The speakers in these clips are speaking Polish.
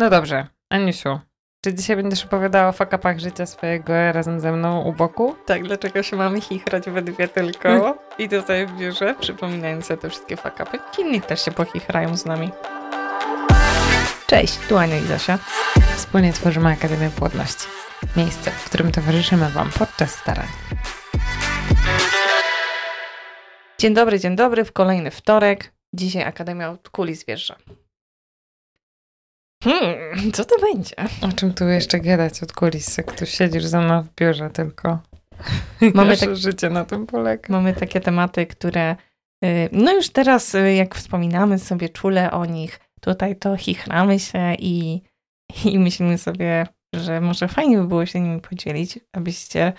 No dobrze, Aniusiu, czy dzisiaj będziesz opowiadała o fakapach życia swojego razem ze mną u boku? Tak, dlaczego się mamy chichrać we dwie tylko i tutaj w biurze, przypominając sobie te wszystkie fakapy. Inni też się pochichrają z nami. Cześć, tu Ania i Zosia. Wspólnie tworzymy Akademię Płodności. Miejsce, w którym towarzyszymy Wam podczas starań. Dzień dobry, dzień dobry, w kolejny wtorek. Dzisiaj Akademia od Kuli Zwierza. Hmm, co to będzie? O czym tu jeszcze gadać od kulis, jak tu siedzisz ze mną w biurze tylko. Mamy tak- życie na tym polega. Mamy takie tematy, które y, no już teraz, y, jak wspominamy sobie czule o nich, tutaj to chichramy się i, i myślimy sobie, że może fajnie by było się nimi podzielić, abyście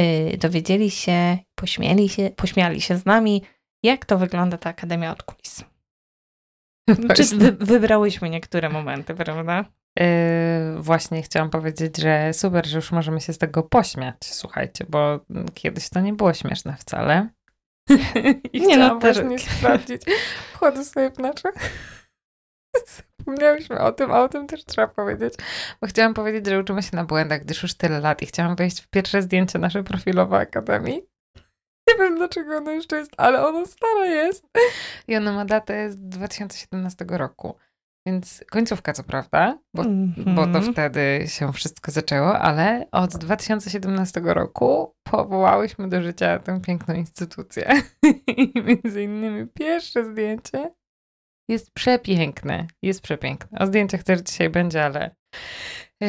y, dowiedzieli się, pośmieli się, pośmiali się z nami, jak to wygląda ta Akademia od kulis. Czy wy, wybrałyśmy niektóre momenty, prawda? Yy, właśnie chciałam powiedzieć, że super, że już możemy się z tego pośmiać, słuchajcie, bo kiedyś to nie było śmieszne wcale. I Nie, no, chciałam też- właśnie sprawdzić. Wchodzę sobie w nasze. Zapomniałyśmy o tym, a o tym też trzeba powiedzieć. Bo chciałam powiedzieć, że uczymy się na błędach, gdyż już tyle lat i chciałam wejść w pierwsze zdjęcie nasze profilowe Akademii. Nie wiem dlaczego ono jeszcze jest, ale ono stare jest. I ono ma datę z 2017 roku. Więc końcówka co prawda, bo bo to Mhm. wtedy się wszystko zaczęło, ale od 2017 roku powołałyśmy do życia tę piękną instytucję. I między innymi pierwsze zdjęcie jest przepiękne. Jest przepiękne. O zdjęciach też dzisiaj będzie, ale yy,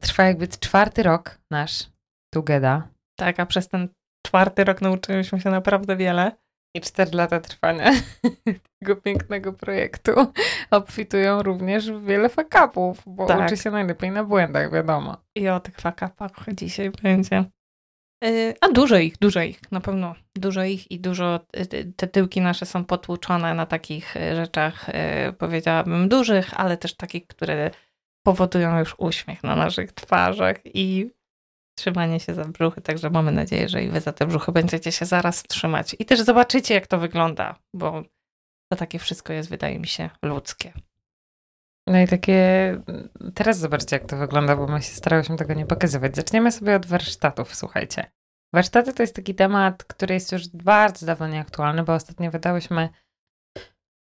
trwa jakby czwarty rok nasz Tugeda Tak, a przez ten czwarty rok nauczyliśmy się naprawdę wiele. i cztery lata trwania tego pięknego projektu obfitują również w wiele fakapów, bo Tak. uczy się najlepiej na błędach, wiadomo. I o tych fakapach dzisiaj będzie. Yy, A dużo ich, dużo ich, na pewno dużo ich i dużo, y, te tyłki nasze są potłuczone na takich y, rzeczach, y, powiedziałabym, dużych, ale też takich, które powodują już uśmiech na naszych twarzach i trzymanie się za brzuchy, także mamy nadzieję, że i wy za te brzuchy będziecie się zaraz trzymać. I też zobaczycie, jak to wygląda, bo to takie wszystko jest, wydaje mi się, ludzkie. No i takie, teraz zobaczcie jak to wygląda, bo my się starałyśmy tego nie pokazywać. Zaczniemy sobie od warsztatów, słuchajcie. Warsztaty to jest taki temat, który jest już bardzo dawno nieaktualny, bo ostatnio wydałyśmy...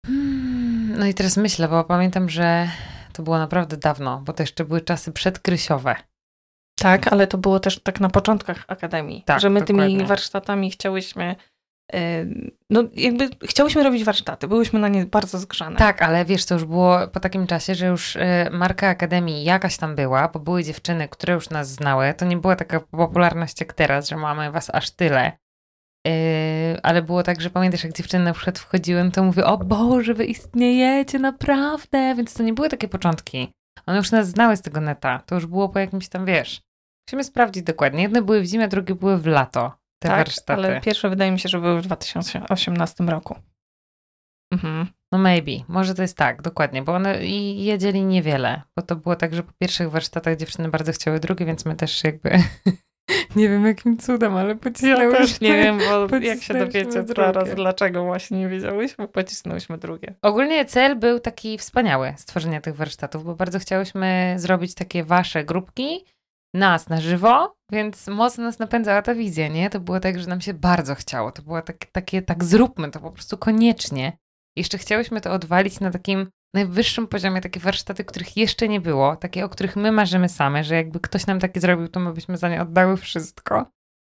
Hmm, No i teraz myślę, bo pamiętam, że to było naprawdę dawno, bo to jeszcze były czasy przedkrysiowe. Tak, ale to było też tak na początkach Akademii, Tak, że my tymi dokładnie. warsztatami chciałyśmy, yy, no jakby chciałyśmy robić warsztaty, byłyśmy na nie bardzo zgrzane. Tak, ale wiesz, to już było po takim czasie, że już e, marka Akademii jakaś tam była, bo były dziewczyny, które już nas znały. To nie była taka popularność jak teraz, że mamy was aż tyle. E, ale było tak, że pamiętasz, jak dziewczyny na przykład wchodziły, no to mówię, o Boże, wy istniejecie, naprawdę. Więc to nie były takie początki. One już nas znały z tego neta. To już było po jakimś tam, wiesz. Musimy sprawdzić dokładnie. Jedne były w zimę, drugie były w lato. Te tak, warsztaty. ale pierwsze wydaje mi się, że były w 2018 roku. Mhm. No maybe, może to jest tak, dokładnie, bo one i jedzieli niewiele, bo to było tak, że po pierwszych warsztatach dziewczyny bardzo chciały drugie, więc my też jakby nie wiem jakim cudem, ale Ja pocisnęłyśmy. też nie wiem, bo jak się dowiecie zaraz, dlaczego właśnie nie wiedziałyśmy, pocisnęłyśmy drugie. Ogólnie cel był taki wspaniały stworzenia tych warsztatów, bo bardzo chciałyśmy zrobić takie wasze grupki, nas na żywo, więc mocno nas napędzała ta wizja, nie? To było tak, że nam się bardzo chciało. To było tak, takie, tak zróbmy to po prostu koniecznie. Jeszcze chciałyśmy to odwalić na takim najwyższym poziomie, takie warsztaty, których jeszcze nie było, takie, o których my marzymy same, że jakby ktoś nam takie zrobił, to my byśmy za nie oddały wszystko.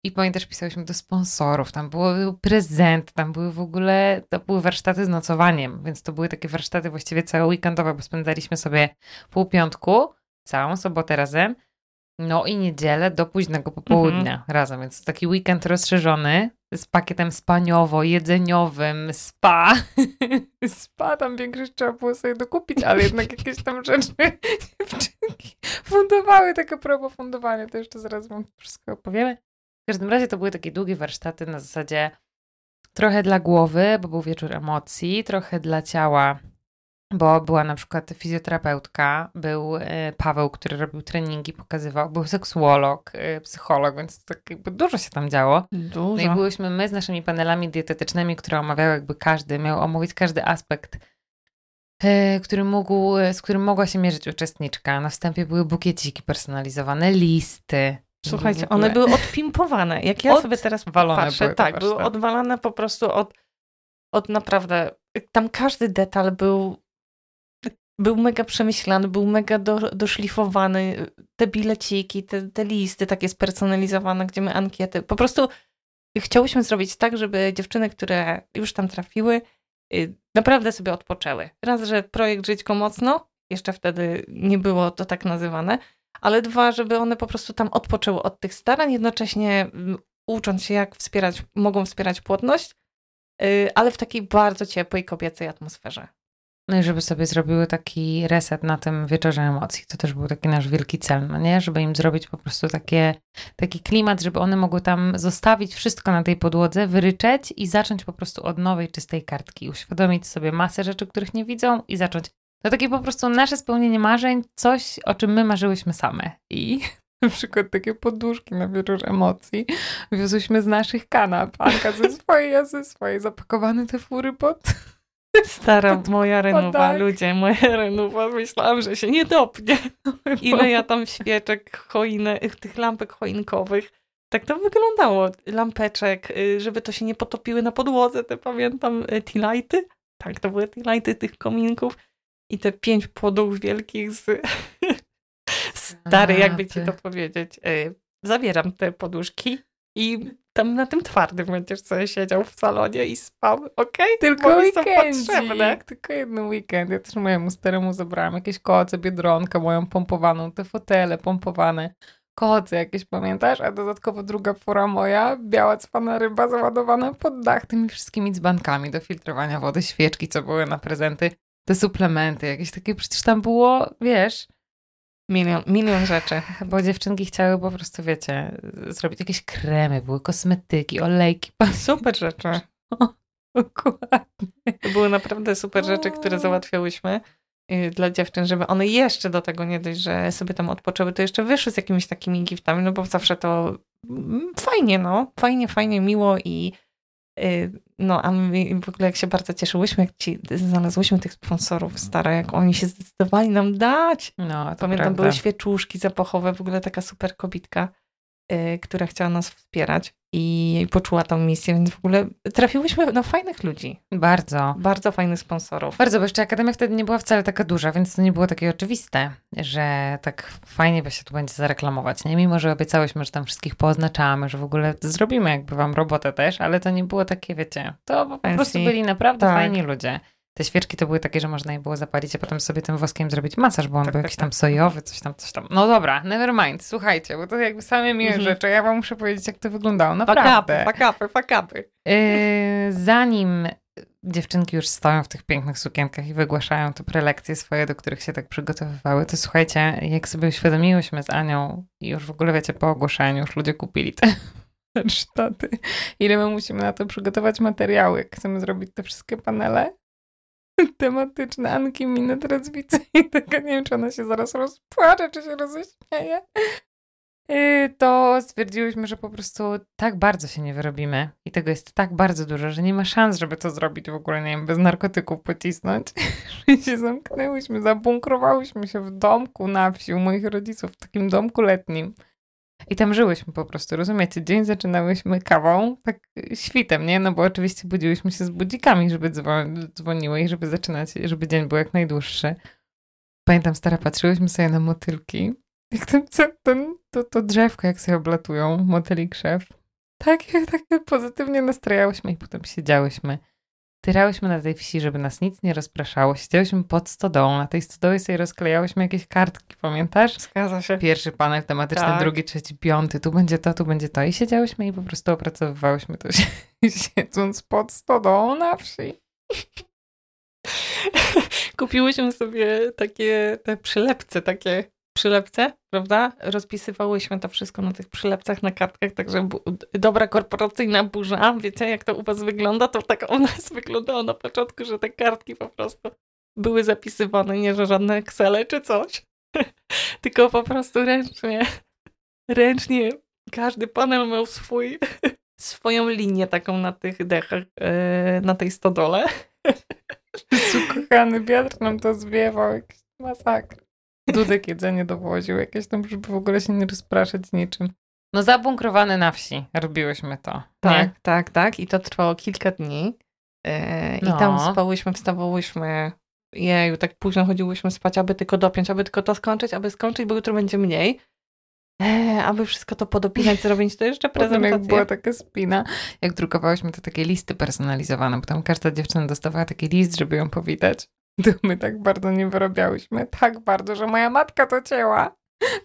I pamiętasz, pisałyśmy do sponsorów, tam było, był prezent, tam były w ogóle, to były warsztaty z nocowaniem, więc to były takie warsztaty właściwie całe weekendowe, bo spędzaliśmy sobie pół piątku, całą sobotę razem, no i niedzielę do późnego popołudnia razem, więc taki weekend rozszerzony z pakietem spaniowo-jedzeniowym, spa. spa tam większość trzeba było sobie dokupić, ale jednak jakieś tam rzeczy dziewczynki fundowały, takie propos fundowania, to jeszcze zaraz wam wszystko opowiemy. W każdym razie to były takie długie warsztaty na zasadzie trochę dla głowy, bo był wieczór emocji, trochę dla ciała, bo była na przykład fizjoterapeutka, był e, Paweł, który robił treningi, pokazywał, był seksuolog, e, psycholog, więc tak jakby dużo się tam działo. Dużo. No i byłyśmy my z naszymi panelami dietetycznymi, które omawiały jakby każdy, miał omówić każdy aspekt e, który mógł, z którym mogła się mierzyć uczestniczka. Na wstępie były bukieciki personalizowane, listy. Słuchajcie, one były odpimpowane. Jak ja sobie teraz patrzę, były tak, były odwalane po prostu od, od naprawdę, tam każdy detal był był mega przemyślany, był mega do, doszlifowany. Te bileciki, te, te listy takie spersonalizowane, gdzie my ankiety. Po prostu chciałyśmy zrobić tak, żeby dziewczyny, które już tam trafiły, y, naprawdę sobie odpoczęły. Raz, że projekt Żyćko Mocno, jeszcze wtedy nie było to tak nazywane, ale dwa, żeby one po prostu tam odpoczęły od tych starań, jednocześnie mm, ucząc się, jak wspierać, mogą wspierać płodność, y, ale w takiej bardzo ciepłej, kobiecej atmosferze. No i żeby sobie zrobiły taki reset na tym wieczorze emocji. To też był taki nasz wielki cel, no nie? Żeby im zrobić po prostu takie, taki klimat, żeby one mogły tam zostawić wszystko na tej podłodze, wyryczeć i zacząć po prostu od nowej, czystej kartki. Uświadomić sobie masę rzeczy, których nie widzą i zacząć. To takie po prostu nasze spełnienie marzeń, coś, o czym my marzyłyśmy same. I na przykład takie poduszki na wieczór emocji wiozłyśmy z naszych kanap. Anka ze swojej, ja ze swojej, zapakowane te fury pod Stara moja renuwa, tak. ludzie, moja renuwa, myślałam, że się nie dopnie. Ile ja tam świeczek, choiny, tych lampek choinkowych. Tak to wyglądało. Lampeczek, y, żeby to się nie potopiły na podłodze, te pamiętam, y, tea-lighty. Tak, to były tea-lighty tych kominków. I te pięć płodów wielkich z... Stary, jakby ci to powiedzieć. Y, zabieram te poduszki i tam na tym twardym będziesz sobie siedział w salonie i spał, okej? Okay? Tylko weekend. Tylko jeden weekend. Ja też mojemu staremu zabrałam jakieś koce, biedronkę moją pompowaną, te fotele pompowane, koce jakieś, pamiętasz? A dodatkowo druga fura moja, biała cwana ryba załadowana pod dach tymi wszystkimi dzbankami do filtrowania wody, świeczki, co były na prezenty, te suplementy, jakieś takie, przecież tam było, wiesz Milion, milion rzeczy. Bo dziewczynki chciały po prostu, wiecie, zrobić jakieś kremy, były kosmetyki, olejki. Super rzeczy. dokładnie. To były naprawdę super rzeczy, które załatwiałyśmy y, dla dziewczyn, żeby one jeszcze do tego nie dość, że sobie tam odpoczęły, to jeszcze wyszły z jakimiś takimi giftami, no bo zawsze to mm, fajnie, no. Fajnie, fajnie, miło i no, a my w ogóle jak się bardzo cieszyłyśmy, jak ci znalazłyśmy tych sponsorów stara, jak oni się zdecydowali nam dać. No, Pamiętam, prawda. były świeczuszki zapachowe, w ogóle taka super kobitka, która chciała nas wspierać i poczuła tą misję, więc w ogóle trafiłyśmy na fajnych ludzi. Bardzo. Bardzo fajnych sponsorów. Bardzo, bo jeszcze Akademia wtedy nie była wcale taka duża, więc to nie było takie oczywiste, że tak fajnie by się tu będzie zareklamować. Nie? Mimo, że obiecałyśmy, że tam wszystkich poznaczamy, że w ogóle zrobimy jakby wam robotę też, ale to nie było takie, wiecie, to po prostu byli naprawdę tak. fajni ludzie. Te świeczki to były takie, że można je było zapalić, a potem sobie tym woskiem zrobić masaż, bo on tak, był tak, jakiś tam sojowy, coś tam, coś tam. No dobra, never mind, słuchajcie, bo to jakby same miłe mhm. rzeczy. Ja wam muszę powiedzieć, jak to wyglądało. Naprawdę. Fakapy, fakapy, Yy, zanim dziewczynki już stoją w tych pięknych sukienkach i wygłaszają te prelekcje swoje, do których się tak przygotowywały, to słuchajcie, jak sobie uświadomiłyśmy z Anią i już w ogóle wiecie, po ogłoszeniu już ludzie kupili te warsztaty, ile my musimy na to przygotować materiały, jak chcemy zrobić te wszystkie panele, tematyczne Anki minę teraz widzę i taka nie wiem, czy ona się zaraz rozpłacze, czy się roześmieje. Y, to stwierdziłyśmy, że po prostu tak bardzo się nie wyrobimy i tego jest tak bardzo dużo, że nie ma szans, żeby to zrobić w ogóle, nie wiem, bez narkotyków pocisnąć. I się zamknęłyśmy, zabunkrowałyśmy się w domku na wsi u moich rodziców, w takim domku letnim. I tam żyłyśmy po prostu, rozumiecie? Dzień zaczynałyśmy kawą, tak świtem, nie? No bo oczywiście budziłyśmy się z budzikami, żeby dzwoniły i żeby zaczynać, żeby dzień był jak najdłuższy. Pamiętam, stara, patrzyłyśmy sobie na motylki. Jak ten, ten, to, to drzewko, jak sobie oblatują, motyli krzew. Tak, tak pozytywnie nastrajałyśmy i potem siedziałyśmy tyrałyśmy na tej wsi, żeby nas nic nie rozpraszało. Siedziałyśmy pod stodołą. Na tej stodołie sobie rozklejałyśmy jakieś kartki, pamiętasz? Zgadza się. Pierwszy panel tematyczny, tak. drugi, trzeci, piąty. Tu będzie to, tu będzie to. I siedziałyśmy i po prostu opracowywałyśmy to siedząc pod stodołą na wsi. Kupiłyśmy sobie takie te przylepce, takie przylepce, prawda? Rozpisywałyśmy to wszystko na tych przylepcach, na kartkach, także dobra korporacyjna burza, wiecie jak to u was wygląda? To tak u nas wyglądało na początku, że te kartki po prostu były zapisywane, nie że żadne Excele czy coś, tylko po prostu ręcznie, ręcznie każdy panel miał swój, swoją linię taką na tych dechach, e, na tej stodole. Kochany, wiatr nam to zwiewał, jakiś masakra. Dudek jedzenie dowoził, jakieś tam, żeby w ogóle się nie rozpraszać niczym. No zabunkrowane na wsi robiłyśmy to. Tak, nie? tak, tak. I to trwało kilka dni. Yy, I No. tam spałyśmy, wstawałyśmy. Jeju, tak późno chodziłyśmy spać, aby tylko dopiąć, aby tylko to skończyć, aby skończyć, bo jutro będzie mniej. Eee, aby wszystko to podopinać, zrobić to jeszcze Potem jak prezentację. była taka spina, jak drukowałyśmy te takie listy personalizowane, bo tam każda dziewczyna dostawała taki list, żeby ją powitać. To my tak bardzo nie wyrabiałyśmy. Tak bardzo, że moja matka to cięła.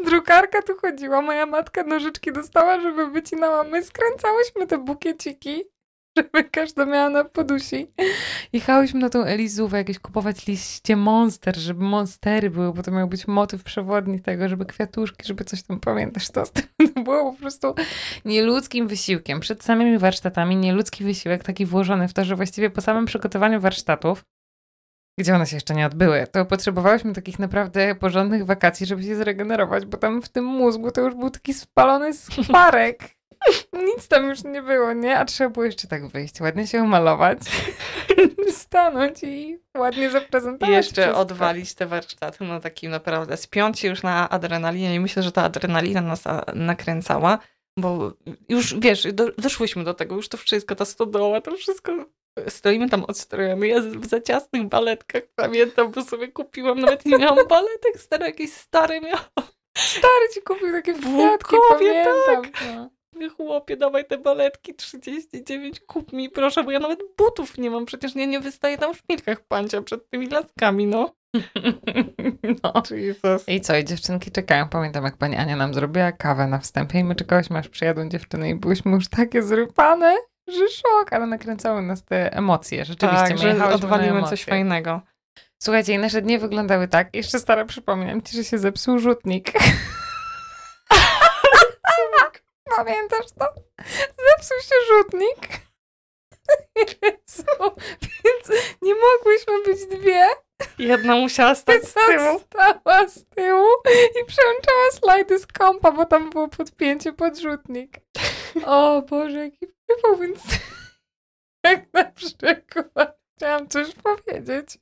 Drukarka tu chodziła, moja matka nożyczki dostała, żeby wycinała. My skręcałyśmy te bukieciki, żeby każda miała na podusi. Jechałyśmy na tą Elizówę jakieś kupować liście monster, żeby monstery były, bo to miał być motyw przewodni tego, żeby kwiatuszki, żeby coś tam pamiętasz. To, to było po prostu nieludzkim wysiłkiem. Przed samymi warsztatami nieludzki wysiłek taki włożony w to, że właściwie po samym przygotowaniu warsztatów, gdzie one się jeszcze nie odbyły, to potrzebowałyśmy takich naprawdę porządnych wakacji, żeby się zregenerować, bo tam w tym mózgu to już był taki spalony skwarek. Nic tam już nie było, nie? A trzeba było jeszcze tak wyjść, ładnie się umalować, stanąć i ładnie I zaprezentować jeszcze wszystko. odwalić te warsztaty, no takim naprawdę spiąć się już na adrenalinie i myślę, że ta adrenalina nas nakręcała, bo już wiesz, do, doszłyśmy do tego, już to wszystko, ta stodoła, to wszystko, stoimy tam odstrojemy, ja w za ciasnych baletkach pamiętam, bo sobie kupiłam, nawet nie miałam baletek, stare jakieś stare miałam, Stary ci kupił takie Łukowie, pamiętam. No. Chłopie, dawaj te baletki 39, kup mi proszę, bo ja nawet butów nie mam, przecież nie, nie wystaję tam w szpilkach pancia przed tymi laskami, no. no. Jesus. I co, i dziewczynki czekają. Pamiętam, jak pani Ania nam zrobiła kawę na wstępie i my czekałyśmy, aż przyjadą dziewczyny i byłyśmy już takie zrypane, że szok, ale nakręcały nas te emocje. Rzeczywiście, Tak, że emocje. coś fajnego. Słuchajcie, i nasze dni wyglądały tak. Jeszcze stara przypominam ci, że się zepsuł rzutnik. Pamiętasz to? Zepsuł się rzutnik. Jezu, Więc nie mogłyśmy być dwie. Jedna musiała stać z tyłu. Stała z tyłu i przełączała slajdy z kompa, bo tam było podpięcie pod rzutnik. O Boże, jaki przypał, więc jak na przykład chciałam coś powiedzieć,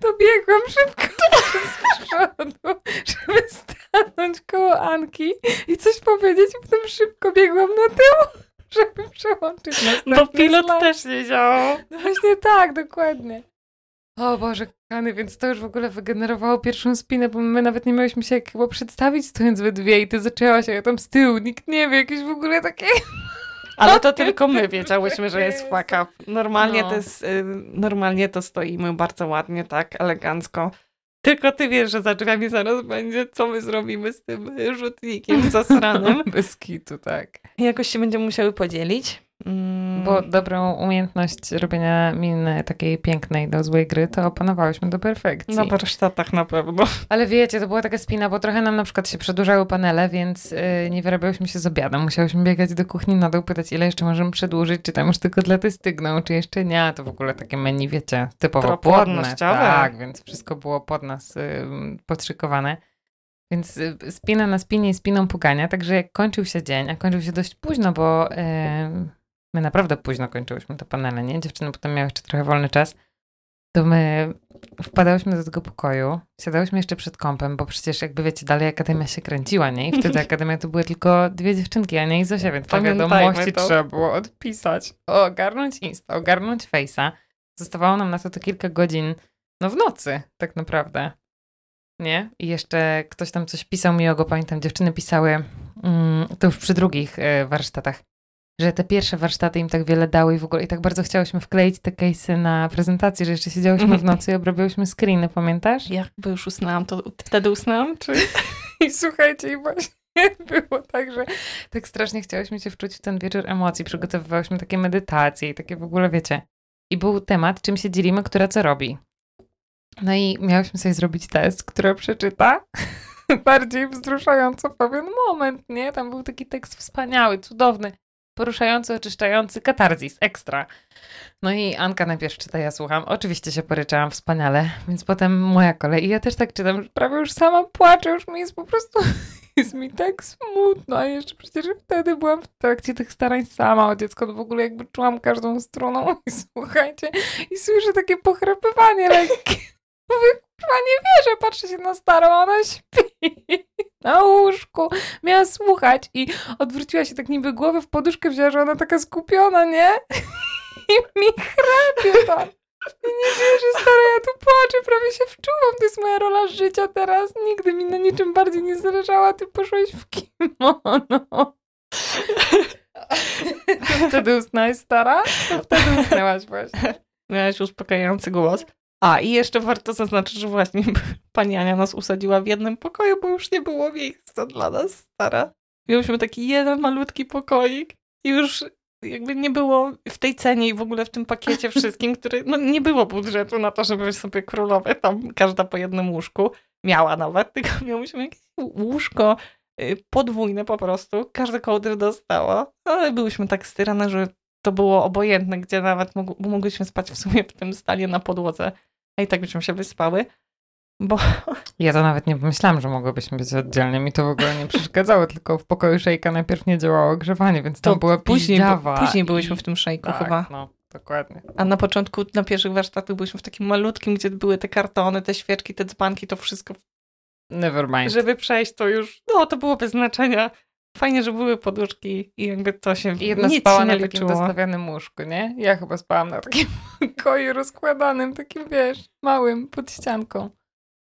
to biegłam szybko z przodu, żeby stanąć koło Anki i coś powiedzieć i potem szybko biegłam na tył, żeby przełączyć następny Bo pilot slajd. też nie działał. No właśnie tak, dokładnie. O Boże, kochany, więc to już w ogóle wygenerowało pierwszą spinę, bo my nawet nie miałyśmy się jak chyba przedstawić stojąc we dwie i ty zaczęłaś, a ja tam z tyłu, nikt nie wie, jakieś w ogóle takie... Ale to tylko my wiedziałyśmy, że jest fuck up. Normalnie, No. to jest, y, normalnie to stoimy bardzo ładnie, tak, elegancko. Tylko ty wiesz, że za drzwiami zaraz będzie, co my zrobimy z tym y, rzutnikiem zasranym. Bez kitu, tak. Jakoś się będziemy musiały podzielić. Mm, Bo dobrą umiejętność robienia miny takiej pięknej do złej gry to opanowałyśmy do perfekcji. Na warsztatach na pewno. Ale wiecie, to była taka spina, bo trochę nam na przykład się przedłużały panele, więc yy, nie wyrabiałyśmy się z obiadem. Musiałyśmy biegać do kuchni na dół, pytać, ile jeszcze możemy przedłużyć, czy tam już tylko dla stygną, czy jeszcze nie. A To w ogóle takie menu, wiecie, typowo płodne. Tak, więc wszystko było pod nas yy, podszykowane. Więc y, spina na spinie i spiną pugania, także jak kończył się dzień, a kończył się dość późno, bo yy, my naprawdę późno kończyłyśmy te panele, nie? Dziewczyny potem miały jeszcze trochę wolny czas, to my wpadałyśmy do tego pokoju, siadałyśmy jeszcze przed kąpem, bo przecież jakby wiecie, dalej Akademia się kręciła, nie? I wtedy Akademia to były tylko dwie dziewczynki, Ania i Zosia, więc te wiadomości to. trzeba było odpisać, ogarnąć Insta, ogarnąć Face'a. Zostawało nam na to to kilka godzin, no w nocy tak naprawdę, nie? I jeszcze ktoś tam coś pisał miłego, pamiętam, dziewczyny pisały, mm, to już przy drugich e, warsztatach, że te pierwsze warsztaty im tak wiele dały i w ogóle i tak bardzo chciałyśmy wkleić te case'y na prezentację, że jeszcze siedziałyśmy w nocy i obrabiałyśmy screeny, pamiętasz? Jakby już usnęłam, to wtedy usnęłam, czy... I słuchajcie, i właśnie było tak, że tak strasznie chciałyśmy się wczuć w ten wieczór emocji, przygotowywałyśmy takie medytacje i takie w ogóle, wiecie. I był temat, czym się dzielimy, która co robi. No i miałyśmy sobie zrobić test, która przeczyta bardziej wzruszająco pewien moment, nie? Tam był taki tekst wspaniały, cudowny, poruszający, oczyszczający, katarzis, ekstra. No i Anka najpierw czyta, ja słucham. Oczywiście się poryczałam wspaniale, więc potem moja kolej. I ja też tak czytam, że prawie już sama płaczę, już mi jest po prostu jest mi tak smutno, a jeszcze przecież wtedy byłam w trakcie tych starań sama o dziecko, to w ogóle jakby czułam każdą stroną i słuchajcie, i słyszę takie pochrapywanie lekkie. Mówię, chyba nie wierzę, patrzę się na starą, ona śpi na łóżku. Miała słuchać i odwróciła się tak niby głowę w poduszkę wzięła, że ona taka skupiona, nie? I mi chrapie tam. I nie wierzę, stara, ja tu płaczę, prawie się wczuwam. To jest moja rola życia teraz. Nigdy mi na niczym bardziej nie zależała. Ty poszłeś w kimono. To wtedy usnęłaś, stara? To wtedy usnęłaś właśnie. Miałaś uspokajający głos. A, i jeszcze warto zaznaczyć, że właśnie pani Ania nas usadziła w jednym pokoju, bo już nie było miejsca dla nas, stara. Mieliśmy taki jeden malutki pokoik i już jakby nie było w tej cenie i w ogóle w tym pakiecie wszystkim, który, no nie było budżetu na to, żeby sobie królowe tam każda po jednym łóżku miała nawet, tylko miałyśmy jakieś łóżko y, podwójne po prostu, każde kołdry dostało, ale byłyśmy tak styrane, że to było obojętne, gdzie nawet mogłyśmy spać w sumie w tym stanie na podłodze, a i tak byśmy się wyspały. Bo... Ja to nawet nie pomyślałam, że mogłybyśmy być oddzielnie. Mi to w ogóle nie przeszkadzało, tylko w pokoju szejka najpierw nie działało ogrzewanie, więc to była później, później byłyśmy w tym szejku tak, chyba. no, dokładnie. A na początku, na pierwszych warsztatach byliśmy w takim malutkim, gdzie były te kartony, te świeczki, te dzbanki, to wszystko. Never mind. Żeby przejść, to już, no to było bez znaczenia. Fajnie, że były poduszki i jakby to się I jedna nic spała nie na takim dostawionym łóżku, nie? Ja chyba spałam na takim koju rozkładanym, takim wiesz, małym, pod ścianką.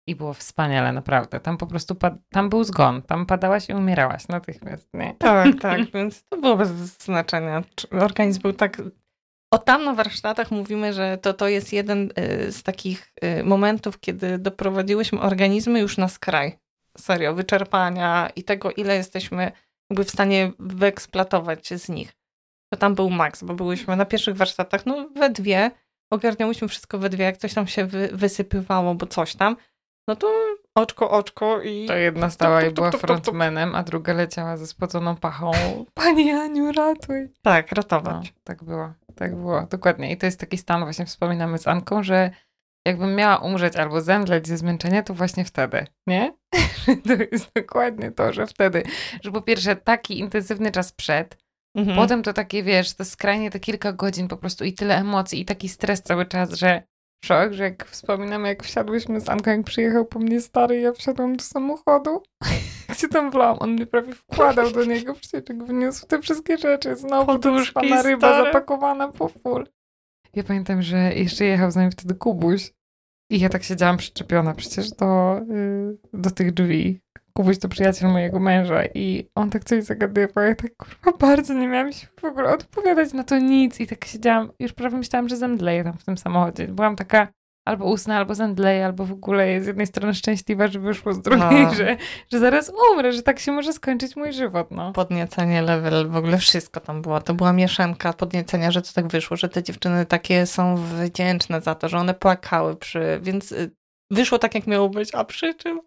I było wspaniale, naprawdę. Tam po prostu, tam był zgon. Tam padałaś i umierałaś natychmiast, nie? Tak, tak, więc to było bez znaczenia. Organizm był tak... O tam na warsztatach mówimy, że to, to jest jeden y, z takich y, momentów, kiedy doprowadziłyśmy organizmy już na skraj. Serio, wyczerpania i tego, ile jesteśmy jakby w stanie wyeksploatować z nich. To tam był maks, bo byłyśmy na pierwszych warsztatach, no we dwie, ogarniałyśmy wszystko we dwie, jak coś tam się wy, wysypywało, bo coś tam, no to oczko, oczko i... To jedna stała i była frontmanem, a druga leciała ze spoconą pachą. Pani Aniu, ratuj. Tak, ratować. No, tak było, tak było, dokładnie. I to jest taki stan, właśnie wspominamy z Anką, że jakbym miała umrzeć albo zemdleć ze zmęczenia, to właśnie wtedy, nie? to jest dokładnie to, że wtedy, że po pierwsze taki intensywny czas przed, mhm. potem to takie, wiesz, to skrajnie te kilka godzin po prostu i tyle emocji i taki stres cały czas, że szok, że jak wspominam, jak wsiadłyśmy z Anką, jak przyjechał po mnie stary, ja wsiadłam do samochodu, gdzie tam wlałam, on mnie prawie wkładał do niego, przecież jak wyniósł te wszystkie rzeczy, znowu pana ryba stare. zapakowana po full. Ja pamiętam, że jeszcze jechał z nami wtedy Kubuś i ja tak siedziałam przyczepiona przecież do, yy, do tych drzwi. Kubuś to przyjaciel mojego męża i on tak coś zagadywał. Ja tak kurwa bardzo nie miałam się w ogóle odpowiadać na to nic i tak siedziałam, już prawie myślałam, że zemdleję tam w tym samochodzie. Byłam taka albo usnę, albo zemdleję, albo w ogóle jest z jednej strony szczęśliwa, że wyszło z drugiej, no. że, że zaraz umrę, że tak się może skończyć mój żywot, no. Podniecenie level, w ogóle wszystko tam było. To była mieszanka podniecenia, że to tak wyszło, że te dziewczyny takie są wdzięczne za to, że one płakały przy, więc y, wyszło tak, jak miało być, a przy czym,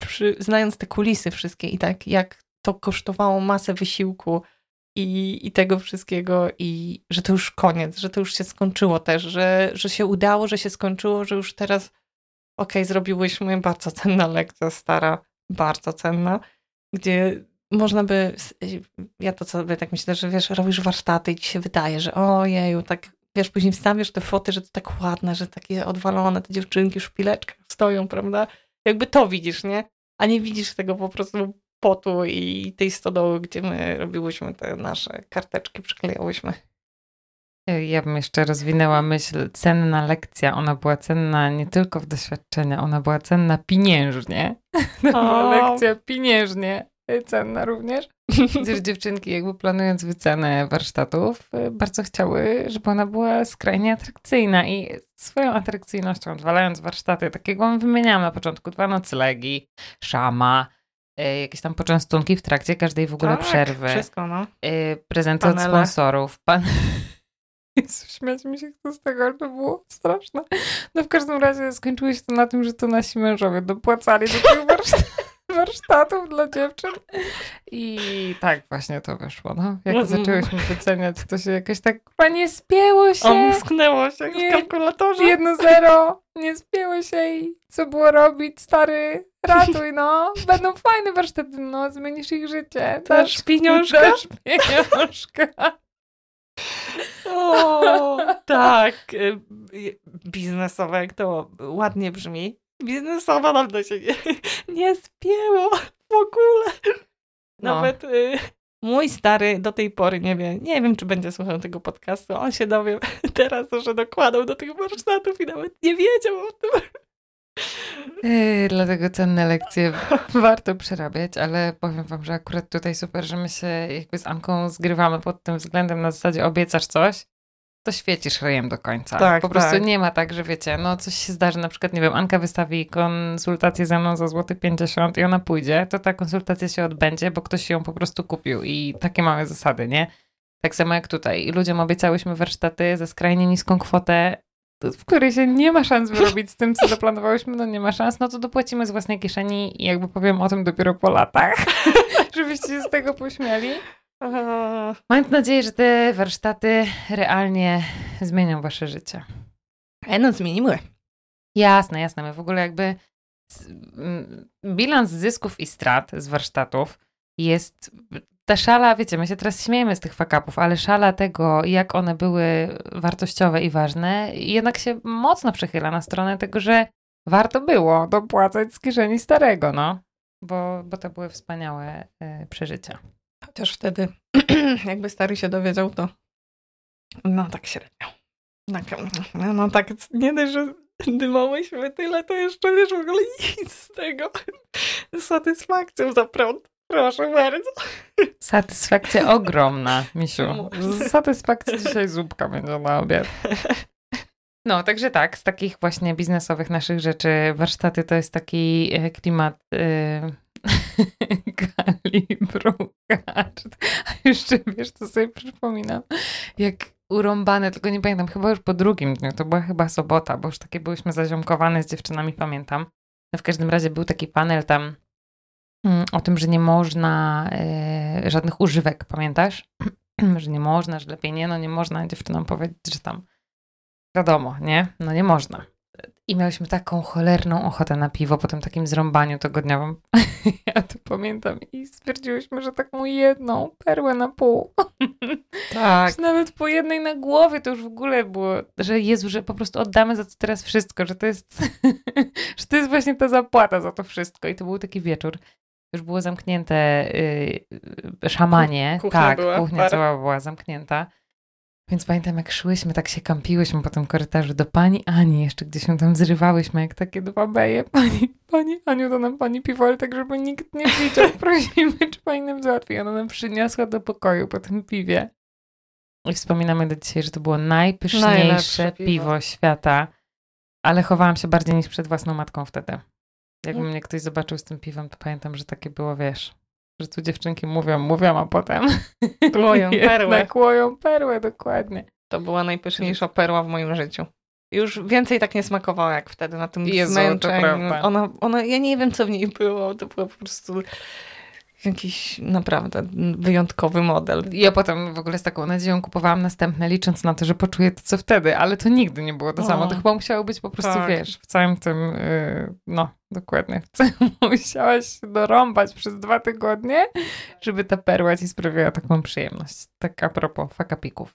przy, znając te kulisy wszystkie i tak, jak to kosztowało masę wysiłku, i, i tego wszystkiego, i że to już koniec, że to już się skończyło też, że, że się udało, że się skończyło, że już teraz okej, okay, zrobiłyśmy bardzo cenna lekcja, stara, bardzo cenna, gdzie można by, ja to sobie tak myślę, że wiesz, robisz warsztaty i ci się wydaje, że ojeju, tak, wiesz, później wstawiasz te foty, że to tak ładne, że takie odwalone, te dziewczynki w szpileczkach stoją, prawda? Jakby to widzisz, nie? A nie widzisz tego po prostu potu i tej stodoły, gdzie my robiłyśmy te nasze karteczki, przyklejałyśmy. Ja bym jeszcze rozwinęła myśl, cenna lekcja, ona była cenna nie tylko w doświadczenia, ona była cenna pieniężnie. To była lekcja pieniężnie cenna również. Gdyż dziewczynki jakby planując wycenę warsztatów, y, bardzo chciały, żeby ona była skrajnie atrakcyjna i swoją atrakcyjnością, odwalając warsztaty, takiego wymieniałam na początku, dwa noclegi, szama, jakieś tam poczęstunki w trakcie każdej w ogóle tak, przerwy. wszystko, no. E, prezenty Panele. od sponsorów. Pan... Jezu, śmiać mi się chce z tego, ale to było straszne. No w każdym razie skończyło się to na tym, że to nasi mężowie dopłacali do tych warsztatów dla dziewczyn. I tak właśnie to wyszło, no. Jak zaczęłyśmy wyceniać, to się jakoś tak chyba nie spięło się. Omsknęło się nie, w kalkulatorze. Jedno zero, nie spięło się i co było robić, stary? Ratuj, no. Będą fajne warsztaty, no, zmienisz ich życie. Dasz pieniążka? Dasz pieniążka. O, tak. y, Biznesowe, jak to ładnie brzmi. Biznesowa nam to się nie, nie spięło w ogóle. No. Nawet y, mój stary do tej pory nie wie, nie wiem, czy będzie słuchał tego podcastu. On się dowie teraz, że dokładał do tych warsztatów i nawet nie wiedział o tym. Yy, dlatego cenne lekcje warto przerabiać, ale powiem wam, że akurat tutaj super, że my się jakby z Anką zgrywamy pod tym względem na zasadzie obiecasz coś, to świecisz ryjem do końca. Tak, po prostu tak. nie ma tak, że wiecie, no coś się zdarzy, na przykład, nie wiem, Anka wystawi konsultację ze mną za złoty 50 i ona pójdzie, to ta konsultacja się odbędzie, bo ktoś ją po prostu kupił i takie mamy zasady, nie? Tak samo jak tutaj. Ludziom obiecałyśmy warsztaty za skrajnie niską kwotę, w której się nie ma szans wyrobić z tym, co zaplanowałyśmy, no nie ma szans, no to dopłacimy z własnej kieszeni i jakby powiem o tym dopiero po latach, żebyście się z tego pośmiali. Mając nadzieję, że te warsztaty realnie zmienią wasze życie. E, no zmieniły. Jasne, jasne. My w ogóle jakby bilans zysków i strat z warsztatów jest ta szala, wiecie, my się teraz śmiejemy z tych fakapów, ale szala tego, jak one były wartościowe i ważne, jednak się mocno przechyla na stronę tego, że warto było dopłacać z kieszeni starego, no. Bo, bo to były wspaniałe e, przeżycia. Chociaż wtedy, jakby stary się dowiedział, to no tak średnio. Tak, no, no tak, nie dość, że dymałyśmy tyle, to jeszcze wiesz w ogóle nic z tego. Z satysfakcją za prąd. Proszę bardzo. Satysfakcja ogromna, Misiu. No. Z satysfakcji dzisiaj zupka będzie na obiad. No, także tak, z takich właśnie biznesowych naszych rzeczy, warsztaty to jest taki e, klimat e, kalibru kart. A jeszcze, wiesz, to sobie przypominam, jak urąbane, tylko nie pamiętam, chyba już po drugim dniu, to była chyba sobota, bo już takie byłyśmy zaziomkowane z dziewczynami, pamiętam. No w każdym razie był taki panel tam o tym, że nie można e, żadnych używek, pamiętasz? że nie można, że lepiej nie, no nie można dziewczynom powiedzieć, że tam wiadomo, nie? No nie można. I miałyśmy taką cholerną ochotę na piwo po tym takim zrąbaniu tygodniowym. ja to pamiętam i stwierdziłyśmy, że taką jedną perłę na pół. Tak. Że nawet po jednej na głowie to już w ogóle było, że Jezu, że po prostu oddamy za to teraz wszystko, że to jest, że to jest właśnie ta zapłata za to wszystko. I to był taki wieczór. Już było zamknięte y, y, szamanie. Kuchnia tak, była, kuchnia cała była zamknięta. Więc pamiętam, jak szłyśmy, tak się kampiłyśmy po tym korytarzu do pani Ani, jeszcze gdzieś się tam zrywałyśmy, jak takie dwa beje. Pani, pani Aniu, to nam pani piwo, ale tak, żeby nikt nie widział. Prosimy, czy pani nam załatwi. Ona nam przyniosła do pokoju po tym piwie. I wspominamy do dzisiaj, że to było najpyszniejsze piwo. piwo. świata, ale chowałam się bardziej niż przed własną matką wtedy. Jakby Mm. mnie ktoś zobaczył z tym piwem, to pamiętam, że takie było, wiesz, że tu dziewczynki mówią, mówią, a potem Łoją perłę. jednak łoją perłę, dokładnie. To była najpyszniejsza perła w moim życiu. Już więcej tak nie smakowało jak wtedy na tym Jezu, zmęczeniu. Ona, ona, ja nie wiem, co w niej było. To było po prostu jakiś naprawdę wyjątkowy model. Ja potem w ogóle z taką nadzieją kupowałam następne, licząc na to, że poczuję to, co wtedy, ale to nigdy nie było to O. samo. To chyba musiało być po prostu, Tak. wiesz, w całym tym, yy, no, dokładnie, w całym musiałaś się dorąbać przez dwa tygodnie, żeby ta perła ci sprawiała taką przyjemność. Tak a propos fakapików.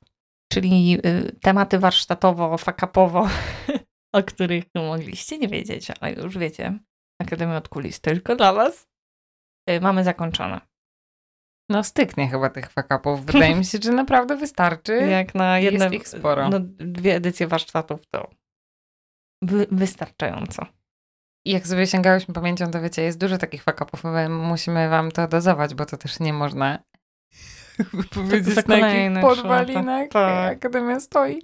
Czyli y, tematy warsztatowo, fakapowo, o których mogliście nie wiedzieć, ale już wiecie. Akademia od kulis tylko dla was. Y, mamy zakończone. No styknie chyba tych fakapów. Wydaje mi się, że naprawdę wystarczy. Jak na jedne, jest ich sporo. No, dwie edycje warsztatów to wy, wystarczająco. I jak sobie sięgałyśmy pamięcią, to wiecie, jest dużo takich fakapów. My musimy wam to dozować, bo to też nie można powiedzieć za na jakich podwalinach. Tak. Akademia stoi.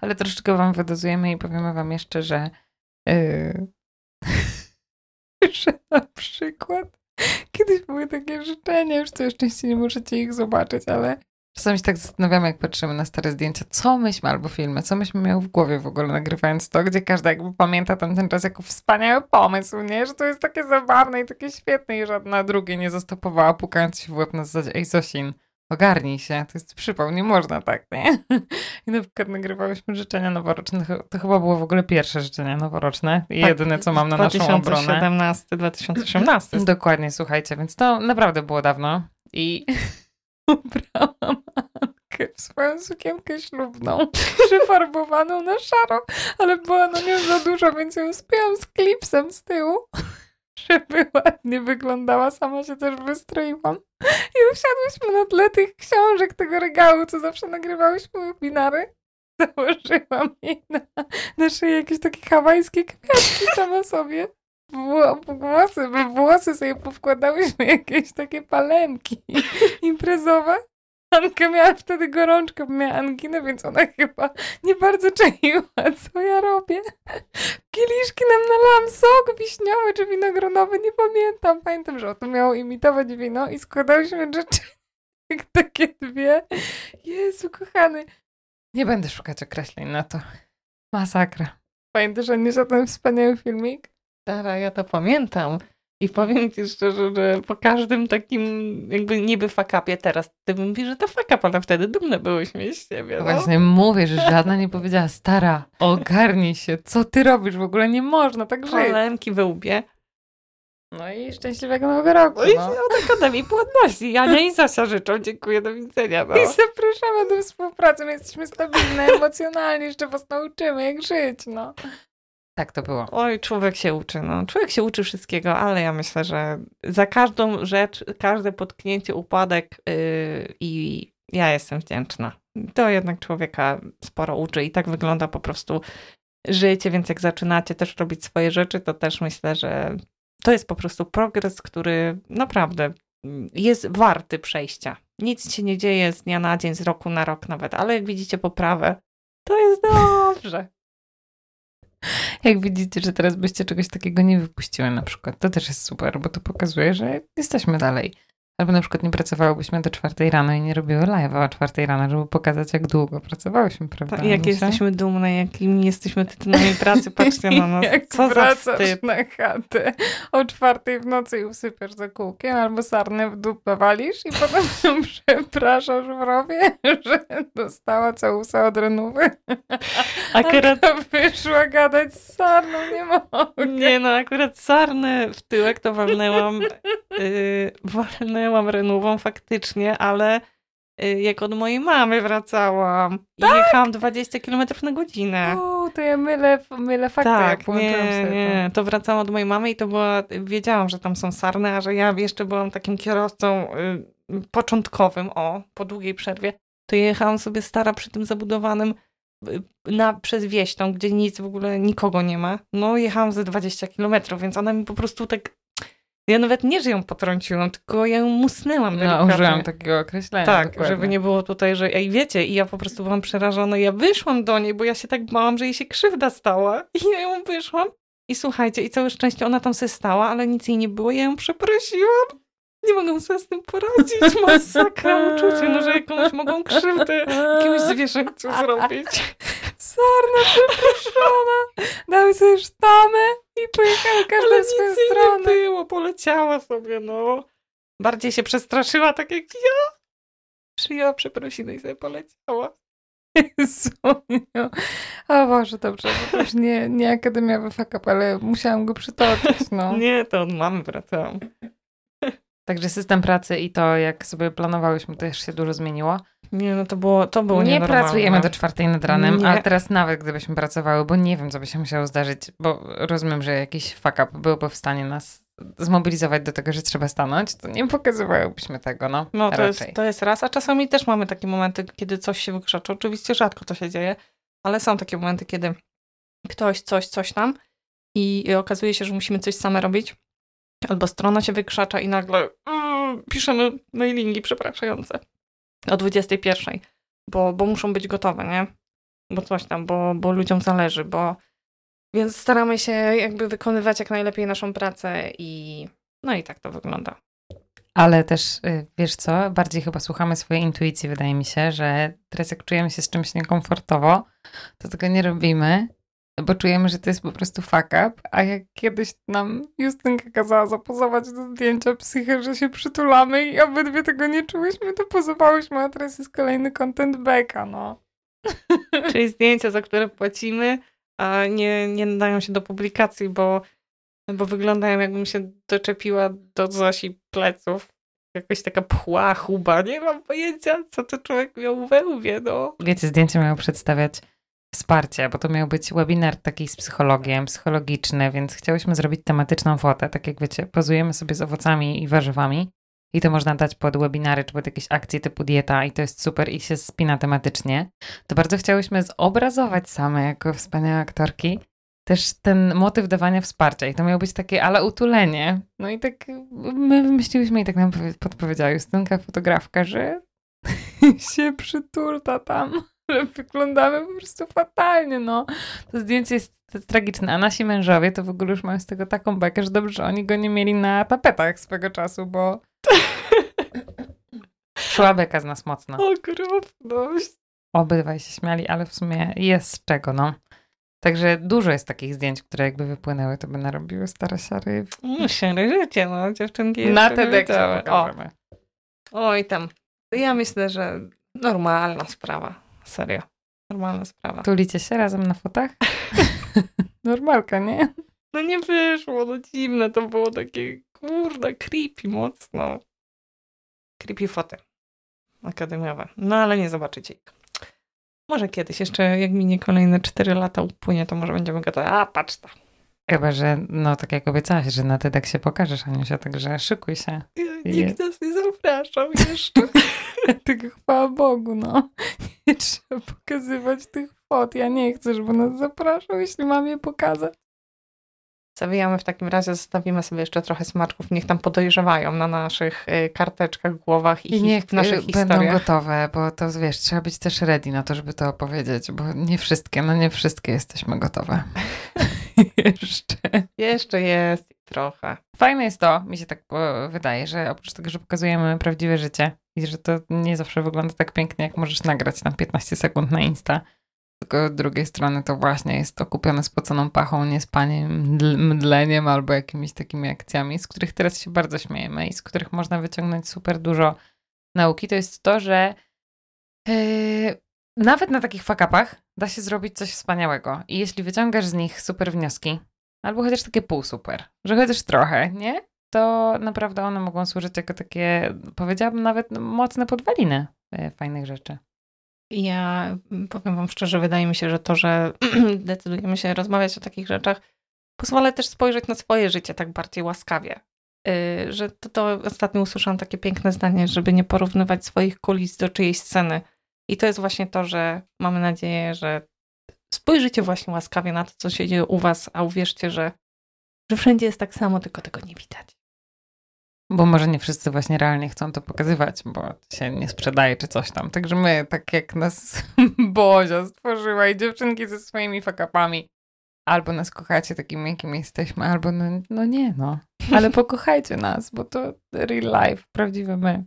Ale troszeczkę wam wydozujemy i powiemy wam jeszcze, że, yy, że na przykład kiedyś były takie życzenia, już całe szczęście nie możecie ich zobaczyć, ale czasami się tak zastanawiamy, jak patrzymy na stare zdjęcia, co myśmy, albo filmy, co myśmy miały w głowie w ogóle nagrywając to, gdzie każda jakby pamięta tam ten czas jako wspaniały pomysł, nie? Że to jest takie zabawne i takie świetne i żadna drugie nie zastopowała, pukając się w łeb na zasadzie, ej Zosin, ogarnij się, to jest przypał, nie można tak, nie? I na przykład nagrywałyśmy życzenia noworoczne, to chyba było w ogóle pierwsze życzenia noworoczne i tak, jedyne, co mam na naszą obronę. 2017-2018. Dokładnie, słuchajcie, więc to naprawdę było dawno i ubrałam w swoją sukienkę ślubną, przyfarbowaną na szaro, ale była na nią za dużo, więc ją spięłam z klipsem z tyłu żeby ładnie wyglądała. Sama się też wystroiłam. I usiadłyśmy na tle tych książek, tego regału, co zawsze nagrywałyśmy webinary. Założyłam jej na, na szyję jakieś takie hawajskie kwiatki sama sobie. Włosy, włosy sobie powkładałyśmy jakieś takie palemki imprezowe. Anka miała wtedy gorączkę, miała anginę, więc ona chyba nie bardzo czaiła, co ja robię. Kieliszki nam nalałam sok wiśniowy czy winogronowy, nie pamiętam. Pamiętam, że to miało imitować wino i składałyśmy rzeczy takie dwie. Jezu, kochany. Nie będę szukać określeń na to. Masakra. Pamiętasz, Aniesza, ten wspaniały filmik? Tara, ja to pamiętam. I powiem ci szczerze, że po każdym takim jakby niby fakapie teraz, ty mówisz, że to fakap, ale wtedy dumne byłyśmy z siebie. No. Właśnie mówię, że żadna nie powiedziała, stara, ogarnij się, co ty robisz, w ogóle nie można tak żyć. Palemki we łbie. No i szczęśliwego nowego roku. No i no. od Akademii Płodności. Ania i Zosia życzą. Dziękuję, do widzenia. No. I zapraszamy do współpracy. My jesteśmy stabilne, emocjonalnie, jeszcze was nauczymy, jak żyć, no. Tak to było. Oj, człowiek się uczy. No. Człowiek się uczy wszystkiego, ale ja myślę, że za każdą rzecz, każde potknięcie, upadek yy, i ja jestem wdzięczna. To jednak człowieka sporo uczy i tak wygląda po prostu życie, więc jak zaczynacie też robić swoje rzeczy, to też myślę, że to jest po prostu progres, który naprawdę jest warty przejścia. Nic się nie dzieje z dnia na dzień, z roku na rok nawet, ale jak widzicie poprawę, to jest dobrze. Jak widzicie, że teraz byście czegoś takiego nie wypuściły na przykład, to też jest super, bo to pokazuje, że jesteśmy dalej. Albo na przykład nie pracowałybyśmy do czwartej rano i nie robiły live'a o czwartej rano, żeby pokazać, jak długo pracowałyśmy, prawda? Tak, jak jesteśmy dumne, jakimi jesteśmy tytułami pracy, patrzcie na nas. jak Co wracasz na chatę o czwartej w nocy i usypiasz za kółkiem, albo sarnę w dupę walisz i potem się przepraszasz w rowie, że dostała całusa od renówy. Akurat wyszła gadać z sarną, nie mogę. Nie no, akurat sarnę w tyłek to walnęłam, yy, walnęłam miałam renową faktycznie, ale y, jak od mojej mamy wracałam tak? i jechałam 20 km na godzinę. O, to ja mylę, mylę fakty. Tak, nie, nie, to wracałam od mojej mamy i to była, wiedziałam, że tam są sarny, a że ja jeszcze byłam takim kierowcą y, początkowym, o, po długiej przerwie, to jechałam sobie stara przy tym zabudowanym y, na, przez wieś, tam, gdzie nic w ogóle, nikogo nie ma. No, jechałam ze 20 kilometrów, więc ona mi po prostu tak ja nawet nie, że ją potrąciłam, tylko ja ją musnęłam. No, użyłam takiego określenia. Tak, dokładnie. żeby nie było tutaj, że ej, wiecie, i ja po prostu byłam przerażona. Ja wyszłam do niej, bo ja się tak bałam, że jej się krzywda stała. I ja ją wyszłam. I słuchajcie, i całe szczęście ona tam sobie stała, ale nic jej nie było. Ja ją przeprosiłam. Nie mogą sobie z tym poradzić. Masakra uczucie, no, że jakąś mogą krzywdę jakiemuś zwierzęciu zrobić. Sarna przeproszona. Dały sobie sztamę i pojechały każda w swoją stronę. nie było, poleciała sobie, no. Bardziej się przestraszyła, tak jak ja. Przyjęła przeprosiny i sobie poleciała. Jezu, o Boże, dobrze, to już nie, nie Akademia WFK, ale musiałam go przytoczyć, no. nie, to od mamy wracałam. Także system pracy i to, jak sobie planowałyśmy, to też się dużo zmieniło. Nie, no to było, to było Nie pracujemy do czwartej nad ranem, nie. ale teraz nawet gdybyśmy pracowały, bo nie wiem, co by się musiało zdarzyć, bo rozumiem, że jakiś fuck up byłby w stanie nas zmobilizować do tego, że trzeba stanąć, to nie pokazywałybyśmy tego, no. No to jest, to jest raz, a czasami też mamy takie momenty, kiedy coś się wykrzacza. Oczywiście rzadko to się dzieje, ale są takie momenty, kiedy ktoś coś, coś tam i, i okazuje się, że musimy coś same robić Albo strona się wykrzacza i nagle mm, piszemy mailingi przepraszające o 21, bo, bo muszą być gotowe, nie? Bo coś tam, bo, bo ludziom zależy, bo więc staramy się jakby wykonywać jak najlepiej naszą pracę i no i tak to wygląda. Ale też, y, wiesz co, bardziej chyba słuchamy swojej intuicji, wydaje mi się, że teraz jak czujemy się z czymś niekomfortowo, to tego nie robimy, bo czujemy, że to jest po prostu fuck up, a jak kiedyś nam Justynka kazała zapozować do zdjęcia psychę, że się przytulamy i obydwie tego nie czułyśmy, to pozowałyśmy, a teraz jest kolejny content beka, no. Czyli zdjęcia, za które płacimy, a nie, nie nadają się do publikacji, bo, bo wyglądają jakbym się doczepiła do Zosi pleców. Jakaś taka pchła, chuba, nie mam pojęcia, co to człowiek miał we łbie, no. Wiecie, zdjęcie miało przedstawiać wsparcie, bo to miał być webinar taki z psychologiem, psychologiczny, więc chciałyśmy zrobić tematyczną fotę, tak jak wiecie, pozujemy sobie z owocami i warzywami i to można dać pod webinary czy pod jakieś akcje typu dieta i to jest super i się spina tematycznie, to bardzo chciałyśmy zobrazować same jako wspaniałe aktorki też ten motyw dawania wsparcia i to miało być takie ale utulenie. No i tak my wymyśliłyśmy i tak nam podpowiedziała Justynka, fotografka, że się przyturta tam, że wyglądamy po prostu fatalnie, no. To zdjęcie jest tragiczne, a nasi mężowie to w ogóle już mają z tego taką bekę, że dobrze, że oni go nie mieli na tapetach swego czasu, bo szła beka z nas mocno. Okropność. Obydwaj się śmiali, ale w sumie jest z czego, no. Także dużo jest takich zdjęć, które jakby wypłynęły, to by narobiły stare siary. No, siary życie, no, dziewczynki. Na TEDxie pokażemy. Oj tam. Ja myślę, że normalna sprawa. Serio. Normalna sprawa. Tulicie się razem na fotach? Normalka, nie? No nie wyszło, no dziwne to było takie, kurde, creepy mocno. Creepy foty akademiowe. No ale nie zobaczycie ich. Może kiedyś, jeszcze jak minie kolejne 4 lata upłynie, to może będziemy gotowi. A, patrz to. Chyba, że no tak jak obiecałaś, że na TEDx się pokażesz, Aniusia, także szykuj się. Nikt nas nie zapraszał jeszcze. Tylko chwała Bogu, no. Nie trzeba pokazywać tych fot. Ja nie chcę, żeby nas zapraszał, jeśli mam je pokazać. Zawijamy w takim razie, zostawimy sobie jeszcze trochę smaczków, niech tam podejrzewają na naszych y, karteczkach, głowach i, I niech w naszych y, będą gotowe, bo to wiesz, trzeba być też ready na to, żeby to opowiedzieć, bo nie wszystkie, no nie wszystkie jesteśmy gotowe. jeszcze. Jeszcze jest trochę. Fajne jest to, mi się tak wydaje, że oprócz tego, że pokazujemy prawdziwe życie i że to nie zawsze wygląda tak pięknie, jak możesz nagrać tam 15 sekund na Insta, tylko z drugiej strony to właśnie jest okupione spoconą pachą, niespaniem, mdleniem albo jakimiś takimi akcjami, z których teraz się bardzo śmiejemy i z których można wyciągnąć super dużo nauki. To jest to, że yy, nawet na takich fakapach da się zrobić coś wspaniałego. I jeśli wyciągasz z nich super wnioski, albo chociaż takie pół super, że chociaż trochę, nie? To naprawdę one mogą służyć jako takie, powiedziałabym nawet mocne podwaliny yy, fajnych rzeczy. Ja powiem Wam szczerze, wydaje mi się, że to, że decydujemy się rozmawiać o takich rzeczach, pozwala też spojrzeć na swoje życie tak bardziej łaskawie. Yy, że to, to ostatnio usłyszałam takie piękne zdanie, żeby nie porównywać swoich kulis do czyjejś sceny. I to jest właśnie to, że mamy nadzieję, że spojrzycie właśnie łaskawie na to, co się dzieje u Was, a uwierzcie, że, że wszędzie jest tak samo, tylko tego nie widać. Bo może nie wszyscy właśnie realnie chcą to pokazywać, bo się nie sprzedaje czy coś tam. Także my, tak jak nas Bozia stworzyła i dziewczynki ze swoimi fakapami, albo nas kochacie takimi, jakimi jesteśmy, albo no, no nie, no. Ale pokochajcie nas, bo to real life, prawdziwe my.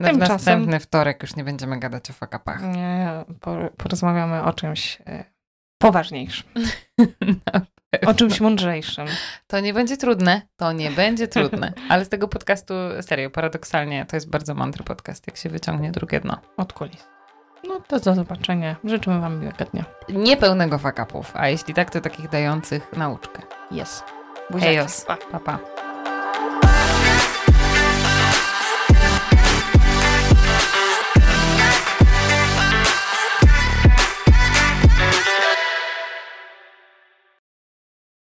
No w następny wtorek już nie będziemy gadać o fakapach. Nie, porozmawiamy o czymś e, poważniejszym. O czymś mądrzejszym. To nie będzie trudne, to nie będzie trudne. Ale z tego podcastu, serio, paradoksalnie, to jest bardzo mądry podcast, jak się wyciągnie drugie dno. Od kulis. No to do zobaczenia. Życzymy Wam miłego dnia. Niepełnego fakapów, a jeśli tak, to takich dających nauczkę. Jest. Buziaki. Ejos. Pa. pa, pa.